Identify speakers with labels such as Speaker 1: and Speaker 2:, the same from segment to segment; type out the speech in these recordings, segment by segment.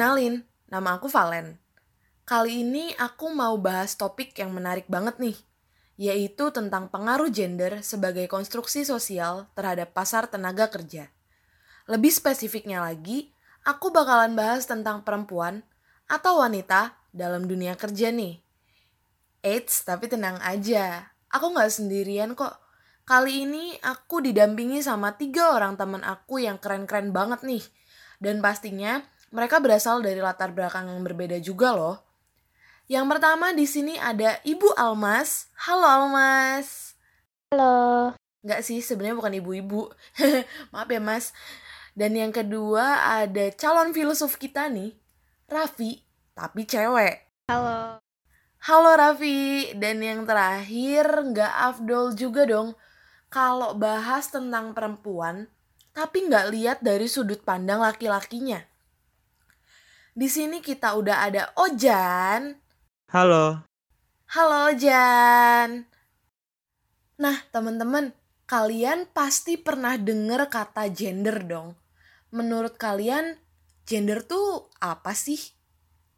Speaker 1: kenalin, nama aku Valen. Kali ini aku mau bahas topik yang menarik banget nih, yaitu tentang pengaruh gender sebagai konstruksi sosial terhadap pasar tenaga kerja. Lebih spesifiknya lagi, aku bakalan bahas tentang perempuan atau wanita dalam dunia kerja nih. Eits, tapi tenang aja, aku nggak sendirian kok. Kali ini aku didampingi sama tiga orang teman aku yang keren-keren banget nih. Dan pastinya mereka berasal dari latar belakang yang berbeda juga loh. Yang pertama di sini ada Ibu Almas. Halo Almas.
Speaker 2: Halo.
Speaker 1: Nggak sih, sebenarnya bukan ibu-ibu. Maaf ya mas. Dan yang kedua ada calon filosof kita nih, Raffi, tapi cewek.
Speaker 2: Halo.
Speaker 1: Halo Raffi, dan yang terakhir nggak afdol juga dong kalau bahas tentang perempuan, tapi nggak lihat dari sudut pandang laki-lakinya. Di sini kita udah ada Ojan.
Speaker 3: Halo.
Speaker 1: Halo Ojan. Nah teman-teman, kalian pasti pernah denger kata gender dong. Menurut kalian, gender tuh apa sih?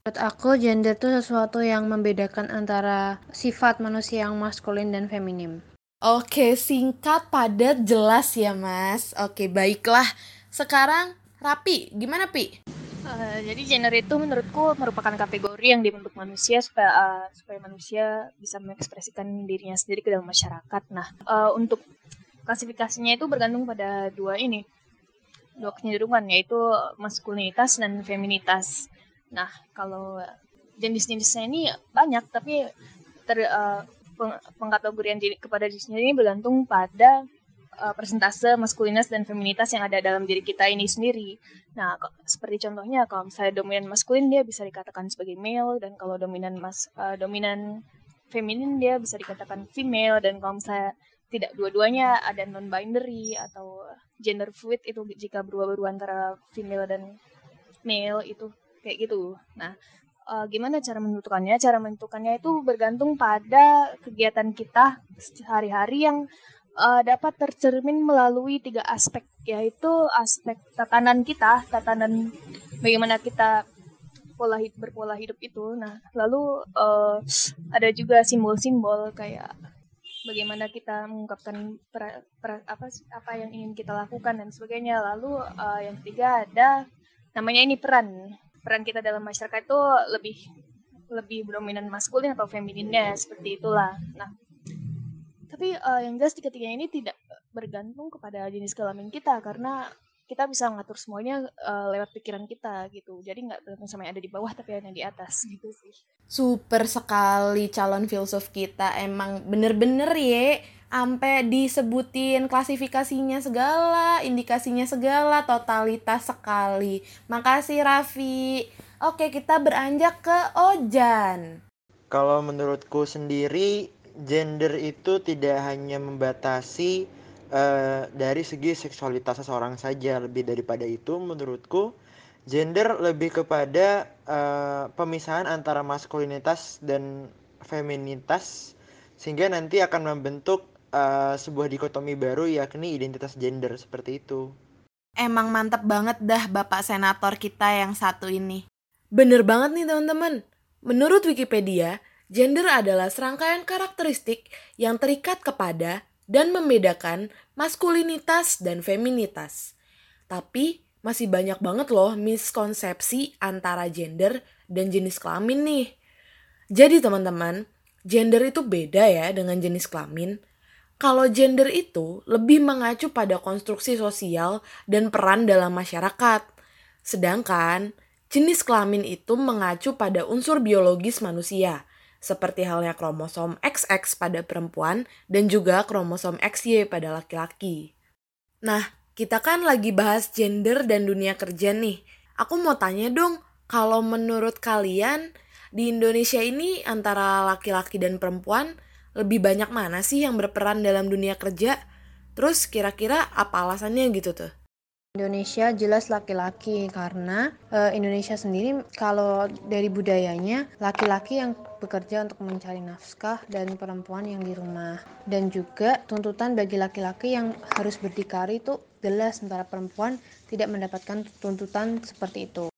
Speaker 2: Menurut aku gender itu sesuatu yang membedakan antara sifat manusia yang maskulin dan feminim.
Speaker 1: Oke, singkat, padat, jelas ya mas. Oke, baiklah. Sekarang, Rapi, gimana Pi?
Speaker 4: Eh, jadi gender itu menurutku merupakan kategori yang dibentuk manusia supaya eh, supaya manusia bisa mengekspresikan dirinya sendiri ke dalam masyarakat. Nah, eh, untuk klasifikasinya itu bergantung pada dua ini, dua kecenderungan yaitu maskulinitas dan feminitas. Nah, kalau jenis-jenisnya ini banyak, tapi ter, eh, peng- pengkategorian kepada sendiri ini bergantung pada eh, persentase maskulinitas dan feminitas yang ada dalam diri kita ini sendiri. Nah, seperti contohnya kalau misalnya dominan maskulin dia bisa dikatakan sebagai male dan kalau dominan mas eh, dominan feminin dia bisa dikatakan female dan kalau misalnya tidak dua-duanya ada non binary atau gender fluid itu jika berubah-ubah antara female dan male itu kayak gitu. Nah, eh, gimana cara menentukannya? Cara menentukannya itu bergantung pada kegiatan kita sehari-hari yang eh, dapat tercermin melalui tiga aspek yaitu aspek tatanan kita, tatanan bagaimana kita pola hid- berpola hidup itu. Nah, lalu eh, ada juga simbol-simbol kayak bagaimana kita mengungkapkan pra- pra- apa apa yang ingin kita lakukan dan sebagainya. Lalu eh, yang ketiga ada namanya ini peran. Peran kita dalam masyarakat itu lebih lebih dominan maskulin atau femininnya seperti itulah. Nah, tapi eh, yang jelas di ketiga ini tidak bergantung kepada jenis kelamin kita karena kita bisa ngatur semuanya eh, lewat pikiran kita gitu. Jadi nggak bergantung sama yang ada di bawah tapi yang di atas gitu sih.
Speaker 1: Super sekali calon filsuf kita. Emang bener-bener ya. Sampai disebutin klasifikasinya segala, indikasinya segala, totalitas sekali. Makasih Raffi. Oke, kita beranjak ke Ojan.
Speaker 3: Kalau menurutku sendiri, gender itu tidak hanya membatasi eh, dari segi seksualitas seseorang saja. Lebih daripada itu, menurutku, gender lebih kepada eh, pemisahan antara maskulinitas dan feminitas, sehingga nanti akan membentuk eh, sebuah dikotomi baru, yakni identitas gender seperti itu.
Speaker 1: Emang mantep banget dah Bapak Senator kita yang satu ini. Bener banget nih teman-teman. Menurut Wikipedia, gender adalah serangkaian karakteristik yang terikat kepada dan membedakan maskulinitas dan feminitas. Tapi masih banyak banget loh miskonsepsi antara gender dan jenis kelamin nih. Jadi teman-teman, gender itu beda ya dengan jenis kelamin. Kalau gender itu lebih mengacu pada konstruksi sosial dan peran dalam masyarakat. Sedangkan jenis kelamin itu mengacu pada unsur biologis manusia, seperti halnya kromosom XX pada perempuan dan juga kromosom XY pada laki-laki. Nah, kita kan lagi bahas gender dan dunia kerja nih. Aku mau tanya dong, kalau menurut kalian di Indonesia ini antara laki-laki dan perempuan lebih banyak mana sih yang berperan dalam dunia kerja? Terus kira-kira apa alasannya gitu tuh?
Speaker 2: Indonesia jelas laki-laki karena e, Indonesia sendiri kalau dari budayanya laki-laki yang bekerja untuk mencari nafkah dan perempuan yang di rumah. Dan juga tuntutan bagi laki-laki yang harus berdikari itu jelas sementara perempuan tidak mendapatkan tuntutan seperti itu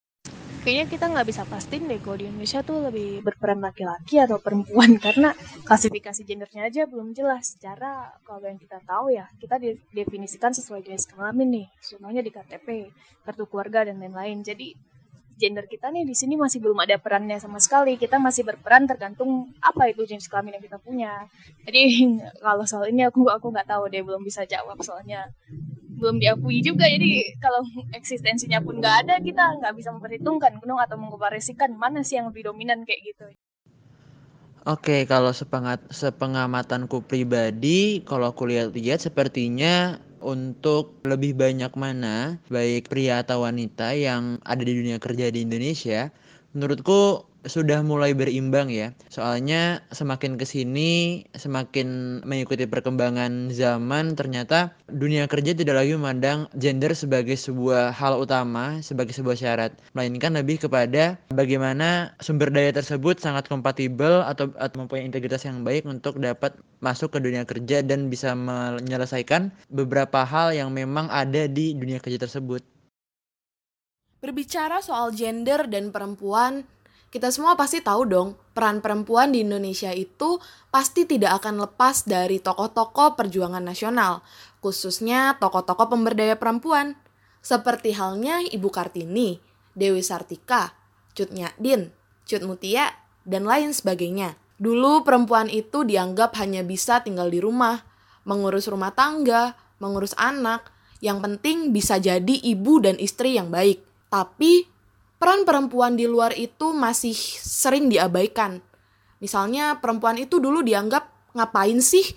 Speaker 4: kayaknya kita nggak bisa pastiin deh kalau di Indonesia tuh lebih berperan laki-laki atau perempuan karena klasifikasi gendernya aja belum jelas. Secara kalau yang kita tahu ya kita definisikan sesuai jenis kelamin nih semuanya di KTP kartu keluarga dan lain-lain. Jadi gender kita nih di sini masih belum ada perannya sama sekali. Kita masih berperan tergantung apa itu jenis kelamin yang kita punya. Jadi kalau soal ini aku aku nggak tahu deh belum bisa jawab soalnya belum diakui juga. Jadi kalau eksistensinya pun nggak ada kita nggak bisa memperhitungkan gunung atau mengkomparasikan mana sih yang lebih dominan kayak gitu.
Speaker 3: Oke, kalau sepengat, sepengamatanku pribadi, kalau aku lihat-lihat sepertinya untuk lebih banyak mana, baik pria atau wanita yang ada di dunia kerja di Indonesia, menurutku sudah mulai berimbang ya. Soalnya semakin ke sini, semakin mengikuti perkembangan zaman, ternyata dunia kerja tidak lagi memandang gender sebagai sebuah hal utama, sebagai sebuah syarat. Melainkan lebih kepada bagaimana sumber daya tersebut sangat kompatibel atau, atau mempunyai integritas yang baik untuk dapat masuk ke dunia kerja dan bisa menyelesaikan beberapa hal yang memang ada di dunia kerja tersebut.
Speaker 1: Berbicara soal gender dan perempuan, kita semua pasti tahu dong, peran perempuan di Indonesia itu pasti tidak akan lepas dari tokoh-tokoh perjuangan nasional, khususnya tokoh-tokoh pemberdaya perempuan. Seperti halnya Ibu Kartini, Dewi Sartika, Cut Nyadin, Cut Mutia, dan lain sebagainya. Dulu perempuan itu dianggap hanya bisa tinggal di rumah, mengurus rumah tangga, mengurus anak, yang penting bisa jadi ibu dan istri yang baik. Tapi peran perempuan di luar itu masih sering diabaikan. Misalnya perempuan itu dulu dianggap ngapain sih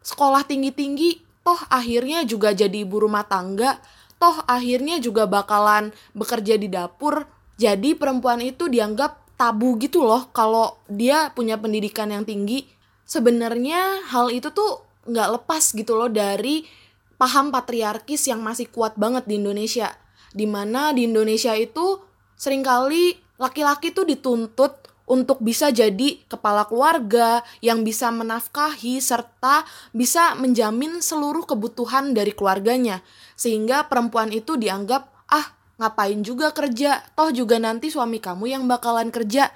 Speaker 1: sekolah tinggi-tinggi, toh akhirnya juga jadi ibu rumah tangga, toh akhirnya juga bakalan bekerja di dapur. Jadi perempuan itu dianggap tabu gitu loh kalau dia punya pendidikan yang tinggi. Sebenarnya hal itu tuh nggak lepas gitu loh dari paham patriarkis yang masih kuat banget di Indonesia. Di mana di Indonesia itu sering kali laki-laki tuh dituntut untuk bisa jadi kepala keluarga yang bisa menafkahi serta bisa menjamin seluruh kebutuhan dari keluarganya. Sehingga perempuan itu dianggap, ah ngapain juga kerja, toh juga nanti suami kamu yang bakalan kerja.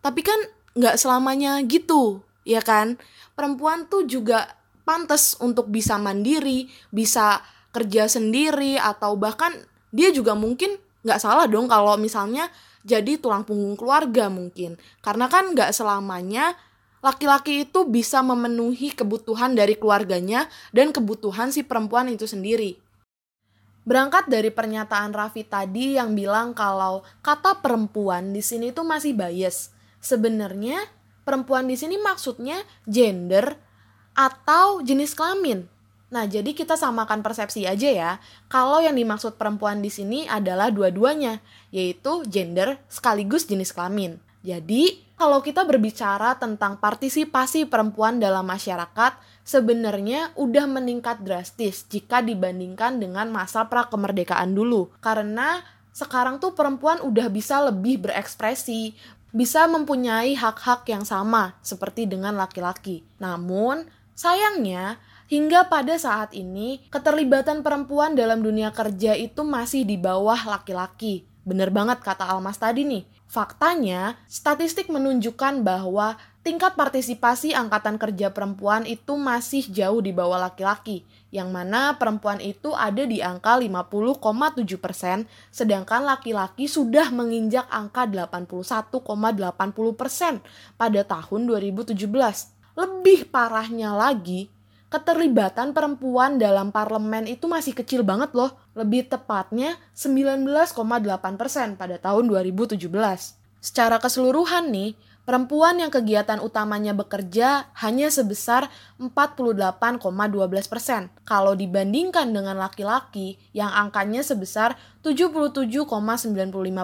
Speaker 1: Tapi kan nggak selamanya gitu, ya kan? Perempuan tuh juga pantas untuk bisa mandiri, bisa kerja sendiri, atau bahkan dia juga mungkin nggak salah dong kalau misalnya jadi tulang punggung keluarga mungkin karena kan nggak selamanya laki-laki itu bisa memenuhi kebutuhan dari keluarganya dan kebutuhan si perempuan itu sendiri. Berangkat dari pernyataan Raffi tadi yang bilang kalau kata perempuan di sini tuh masih bias. Sebenarnya perempuan di sini maksudnya gender atau jenis kelamin. Nah, jadi kita samakan persepsi aja ya. Kalau yang dimaksud perempuan di sini adalah dua-duanya, yaitu gender sekaligus jenis kelamin. Jadi, kalau kita berbicara tentang partisipasi perempuan dalam masyarakat, sebenarnya udah meningkat drastis jika dibandingkan dengan masa pra-kemerdekaan dulu. Karena sekarang tuh perempuan udah bisa lebih berekspresi, bisa mempunyai hak-hak yang sama seperti dengan laki-laki. Namun, sayangnya Hingga pada saat ini, keterlibatan perempuan dalam dunia kerja itu masih di bawah laki-laki. Bener banget kata Almas tadi nih. Faktanya, statistik menunjukkan bahwa tingkat partisipasi angkatan kerja perempuan itu masih jauh di bawah laki-laki, yang mana perempuan itu ada di angka 50,7 persen, sedangkan laki-laki sudah menginjak angka 81,80 persen pada tahun 2017. Lebih parahnya lagi, keterlibatan perempuan dalam parlemen itu masih kecil banget loh. Lebih tepatnya 19,8 persen pada tahun 2017. Secara keseluruhan nih, Perempuan yang kegiatan utamanya bekerja hanya sebesar 48,12 persen, kalau dibandingkan dengan laki-laki yang angkanya sebesar 77,95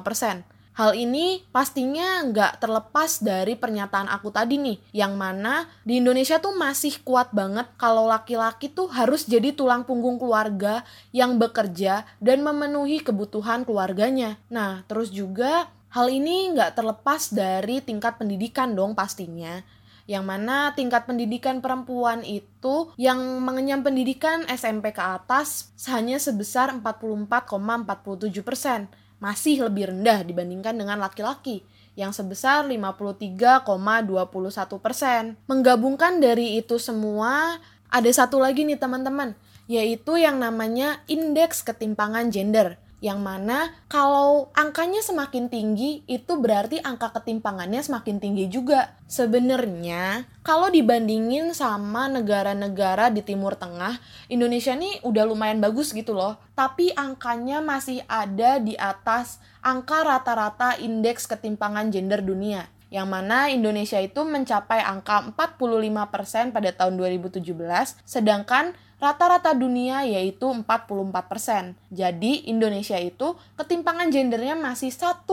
Speaker 1: persen. Hal ini pastinya nggak terlepas dari pernyataan aku tadi nih, yang mana di Indonesia tuh masih kuat banget kalau laki-laki tuh harus jadi tulang punggung keluarga yang bekerja dan memenuhi kebutuhan keluarganya. Nah, terus juga Hal ini nggak terlepas dari tingkat pendidikan dong pastinya. Yang mana tingkat pendidikan perempuan itu yang mengenyam pendidikan SMP ke atas hanya sebesar 44,47 persen. Masih lebih rendah dibandingkan dengan laki-laki yang sebesar 53,21 persen. Menggabungkan dari itu semua, ada satu lagi nih teman-teman, yaitu yang namanya indeks ketimpangan gender yang mana kalau angkanya semakin tinggi itu berarti angka ketimpangannya semakin tinggi juga. Sebenarnya kalau dibandingin sama negara-negara di Timur Tengah, Indonesia nih udah lumayan bagus gitu loh. Tapi angkanya masih ada di atas angka rata-rata indeks ketimpangan gender dunia yang mana Indonesia itu mencapai angka 45% pada tahun 2017, sedangkan rata-rata dunia yaitu 44%. Jadi Indonesia itu ketimpangan gendernya masih 1%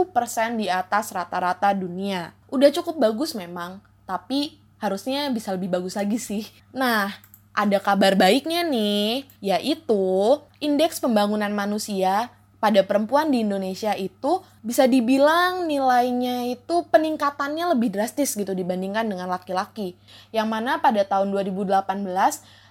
Speaker 1: di atas rata-rata dunia. Udah cukup bagus memang, tapi harusnya bisa lebih bagus lagi sih. Nah, ada kabar baiknya nih, yaitu indeks pembangunan manusia pada perempuan di Indonesia itu bisa dibilang nilainya itu peningkatannya lebih drastis gitu dibandingkan dengan laki-laki. Yang mana pada tahun 2018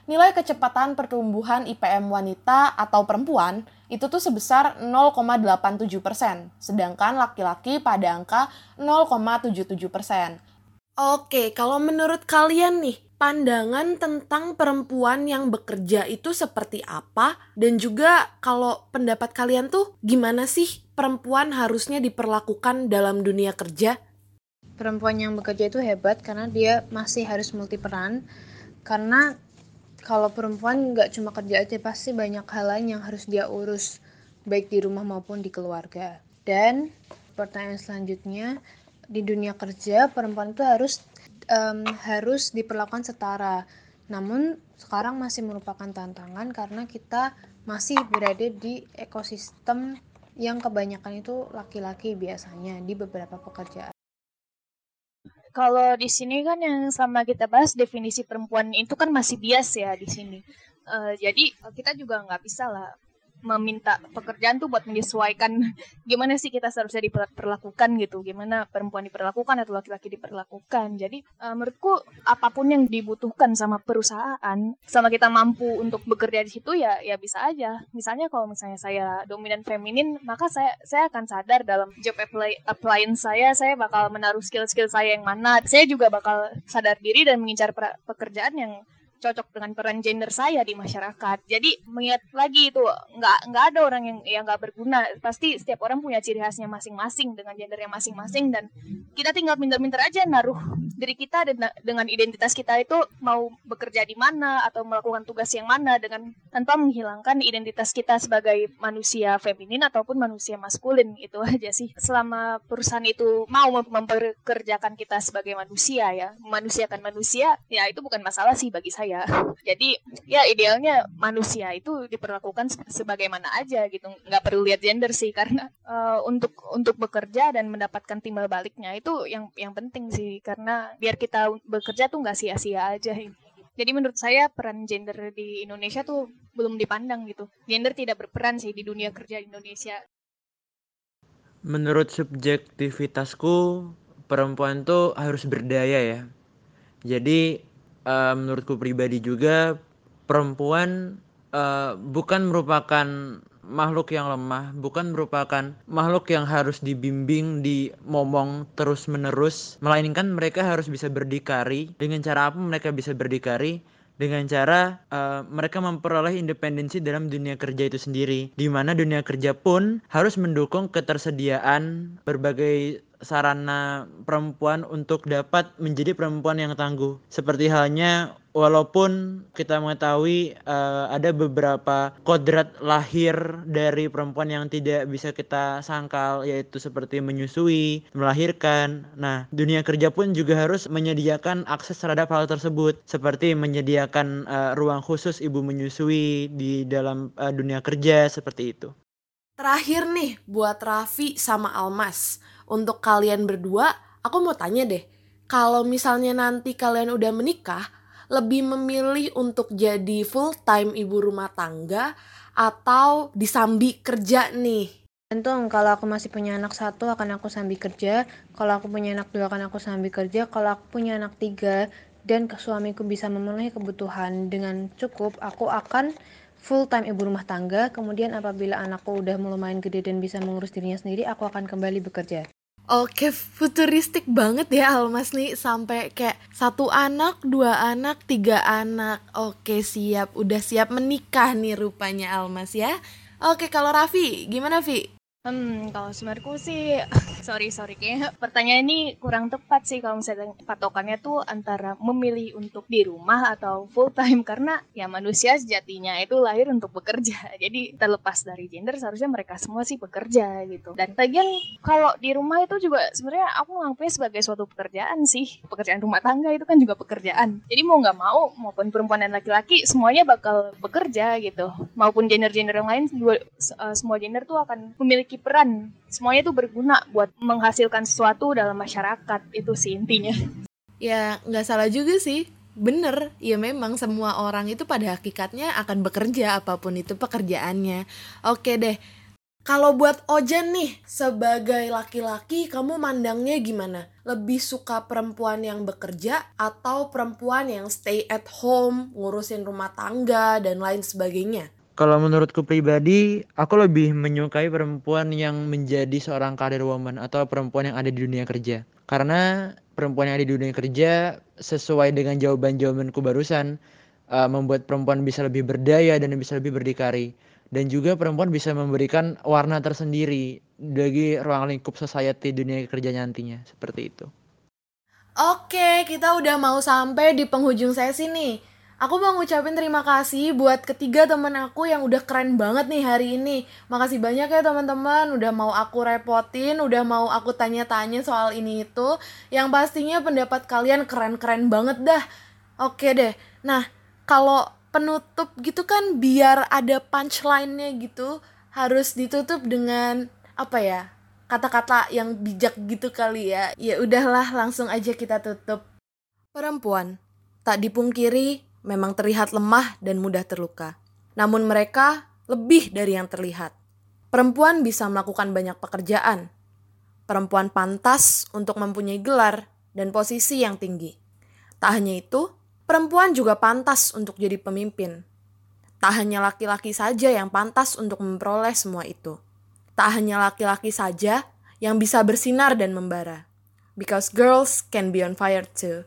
Speaker 1: nilai kecepatan pertumbuhan IPM wanita atau perempuan itu tuh sebesar 0,87 persen, sedangkan laki-laki pada angka 0,77 persen. Oke, kalau menurut kalian nih, pandangan tentang perempuan yang bekerja itu seperti apa? Dan juga kalau pendapat kalian tuh gimana sih perempuan harusnya diperlakukan dalam dunia kerja?
Speaker 2: Perempuan yang bekerja itu hebat karena dia masih harus multiperan karena kalau perempuan nggak cuma kerja aja pasti banyak hal lain yang harus dia urus baik di rumah maupun di keluarga dan pertanyaan selanjutnya di dunia kerja perempuan itu harus um, harus diperlakukan setara namun sekarang masih merupakan tantangan karena kita masih berada di ekosistem yang kebanyakan itu laki-laki biasanya di beberapa pekerjaan
Speaker 4: kalau di sini kan yang sama kita bahas definisi perempuan itu kan masih bias ya di sini. Uh, jadi kita juga nggak bisa lah meminta pekerjaan tuh buat menyesuaikan gimana sih kita seharusnya diperlakukan gitu, gimana perempuan diperlakukan atau laki-laki diperlakukan. Jadi uh, menurutku apa pun yang dibutuhkan sama perusahaan, sama kita mampu untuk bekerja di situ ya ya bisa aja. Misalnya kalau misalnya saya dominan feminin, maka saya saya akan sadar dalam job apply appliance saya, saya bakal menaruh skill-skill saya yang mana. Saya juga bakal sadar diri dan mengincar pekerjaan yang cocok dengan peran gender saya di masyarakat. Jadi mengingat lagi itu nggak nggak ada orang yang yang nggak berguna. Pasti setiap orang punya ciri khasnya masing-masing dengan gendernya masing-masing dan kita tinggal minter-minter aja naruh diri kita dengan identitas kita itu mau bekerja di mana atau melakukan tugas yang mana dengan tanpa menghilangkan identitas kita sebagai manusia feminin ataupun manusia maskulin itu aja sih. Selama perusahaan itu mau memperkerjakan kita sebagai manusia ya, manusiakan manusia, ya itu bukan masalah sih bagi saya ya. Jadi ya idealnya manusia itu diperlakukan sebagaimana aja gitu. Nggak perlu lihat gender sih karena uh, untuk untuk bekerja dan mendapatkan timbal baliknya itu yang yang penting sih. Karena biar kita bekerja tuh nggak sia-sia aja. Jadi menurut saya peran gender di Indonesia tuh belum dipandang gitu. Gender tidak berperan sih di dunia kerja Indonesia.
Speaker 3: Menurut subjektivitasku perempuan tuh harus berdaya ya. Jadi uh, menurutku pribadi juga perempuan uh, bukan merupakan makhluk yang lemah, bukan merupakan makhluk yang harus dibimbing, dimomong terus-menerus, melainkan mereka harus bisa berdikari. Dengan cara apa mereka bisa berdikari? dengan cara uh, mereka memperoleh independensi dalam dunia kerja itu sendiri di mana dunia kerja pun harus mendukung ketersediaan berbagai sarana perempuan untuk dapat menjadi perempuan yang tangguh. Seperti halnya walaupun kita mengetahui uh, ada beberapa kodrat lahir dari perempuan yang tidak bisa kita sangkal yaitu seperti menyusui, melahirkan. Nah, dunia kerja pun juga harus menyediakan akses terhadap hal tersebut seperti menyediakan uh, ruang khusus ibu menyusui di dalam uh, dunia kerja seperti itu.
Speaker 1: Terakhir nih buat Raffi sama Almas. Untuk kalian berdua, aku mau tanya deh, kalau misalnya nanti kalian udah menikah, lebih memilih untuk jadi full time ibu rumah tangga atau disambi kerja nih?
Speaker 2: Tentu kalau aku masih punya anak satu akan aku sambi kerja, kalau aku punya anak dua akan aku sambi kerja, kalau aku punya anak tiga dan suamiku bisa memenuhi kebutuhan dengan cukup, aku akan full time ibu rumah tangga. Kemudian apabila anakku udah lumayan gede dan bisa mengurus dirinya sendiri, aku akan kembali bekerja.
Speaker 1: Oke, futuristik banget ya Almas nih Sampai kayak satu anak, dua anak, tiga anak Oke siap, udah siap menikah nih rupanya Almas ya Oke, kalau Raffi, gimana Vi?
Speaker 4: Hmm, kalau sebenarnya sih, sorry sorry kayaknya pertanyaan ini kurang tepat sih kalau misalnya patokannya tuh antara memilih untuk di rumah atau full time karena ya manusia sejatinya itu lahir untuk bekerja. Jadi terlepas dari gender seharusnya mereka semua sih bekerja gitu. Dan bagian kalau di rumah itu juga sebenarnya aku menganggapnya sebagai suatu pekerjaan sih. Pekerjaan rumah tangga itu kan juga pekerjaan. Jadi mau nggak mau maupun perempuan dan laki-laki semuanya bakal bekerja gitu. Maupun gender-gender yang lain juga uh, semua gender tuh akan memiliki peran semuanya itu berguna buat menghasilkan sesuatu dalam masyarakat itu sih intinya
Speaker 1: ya nggak salah juga sih bener ya memang semua orang itu pada hakikatnya akan bekerja apa pun itu pekerjaannya oke deh kalau buat Ojan nih, sebagai laki-laki kamu mandangnya gimana? Lebih suka perempuan yang bekerja atau perempuan yang stay at home, ngurusin rumah tangga, dan lain sebagainya?
Speaker 3: Kalau menurutku pribadi, aku lebih menyukai perempuan yang menjadi seorang karir woman atau perempuan yang ada di dunia kerja. Karena perempuan yang ada di dunia kerja sesuai dengan jawaban-jawabanku barusan uh, membuat perempuan bisa lebih berdaya dan bisa lebih berdikari. Dan juga perempuan bisa memberikan warna tersendiri bagi ruang lingkup society dunia kerja nantinya. Seperti itu.
Speaker 1: Oke, kita udah mau sampai di penghujung sesi nih. Aku mau ngucapin terima kasih buat ketiga temen aku yang udah keren banget nih hari ini. Makasih banyak ya teman-teman udah mau aku repotin, udah mau aku tanya-tanya soal ini itu. Yang pastinya pendapat kalian keren-keren banget dah. Oke deh. Nah, kalau penutup gitu kan biar ada punchline-nya gitu harus ditutup dengan apa ya? Kata-kata yang bijak gitu kali ya. Ya udahlah, langsung aja kita tutup. Perempuan tak dipungkiri memang terlihat lemah dan mudah terluka. Namun mereka lebih dari yang terlihat. Perempuan bisa melakukan banyak pekerjaan. Perempuan pantas untuk mempunyai gelar dan posisi yang tinggi. Tak hanya itu, perempuan juga pantas untuk jadi pemimpin. Tak hanya laki-laki saja yang pantas untuk memperoleh semua itu. Tak hanya laki-laki saja yang bisa bersinar dan membara. Because girls can be on fire too.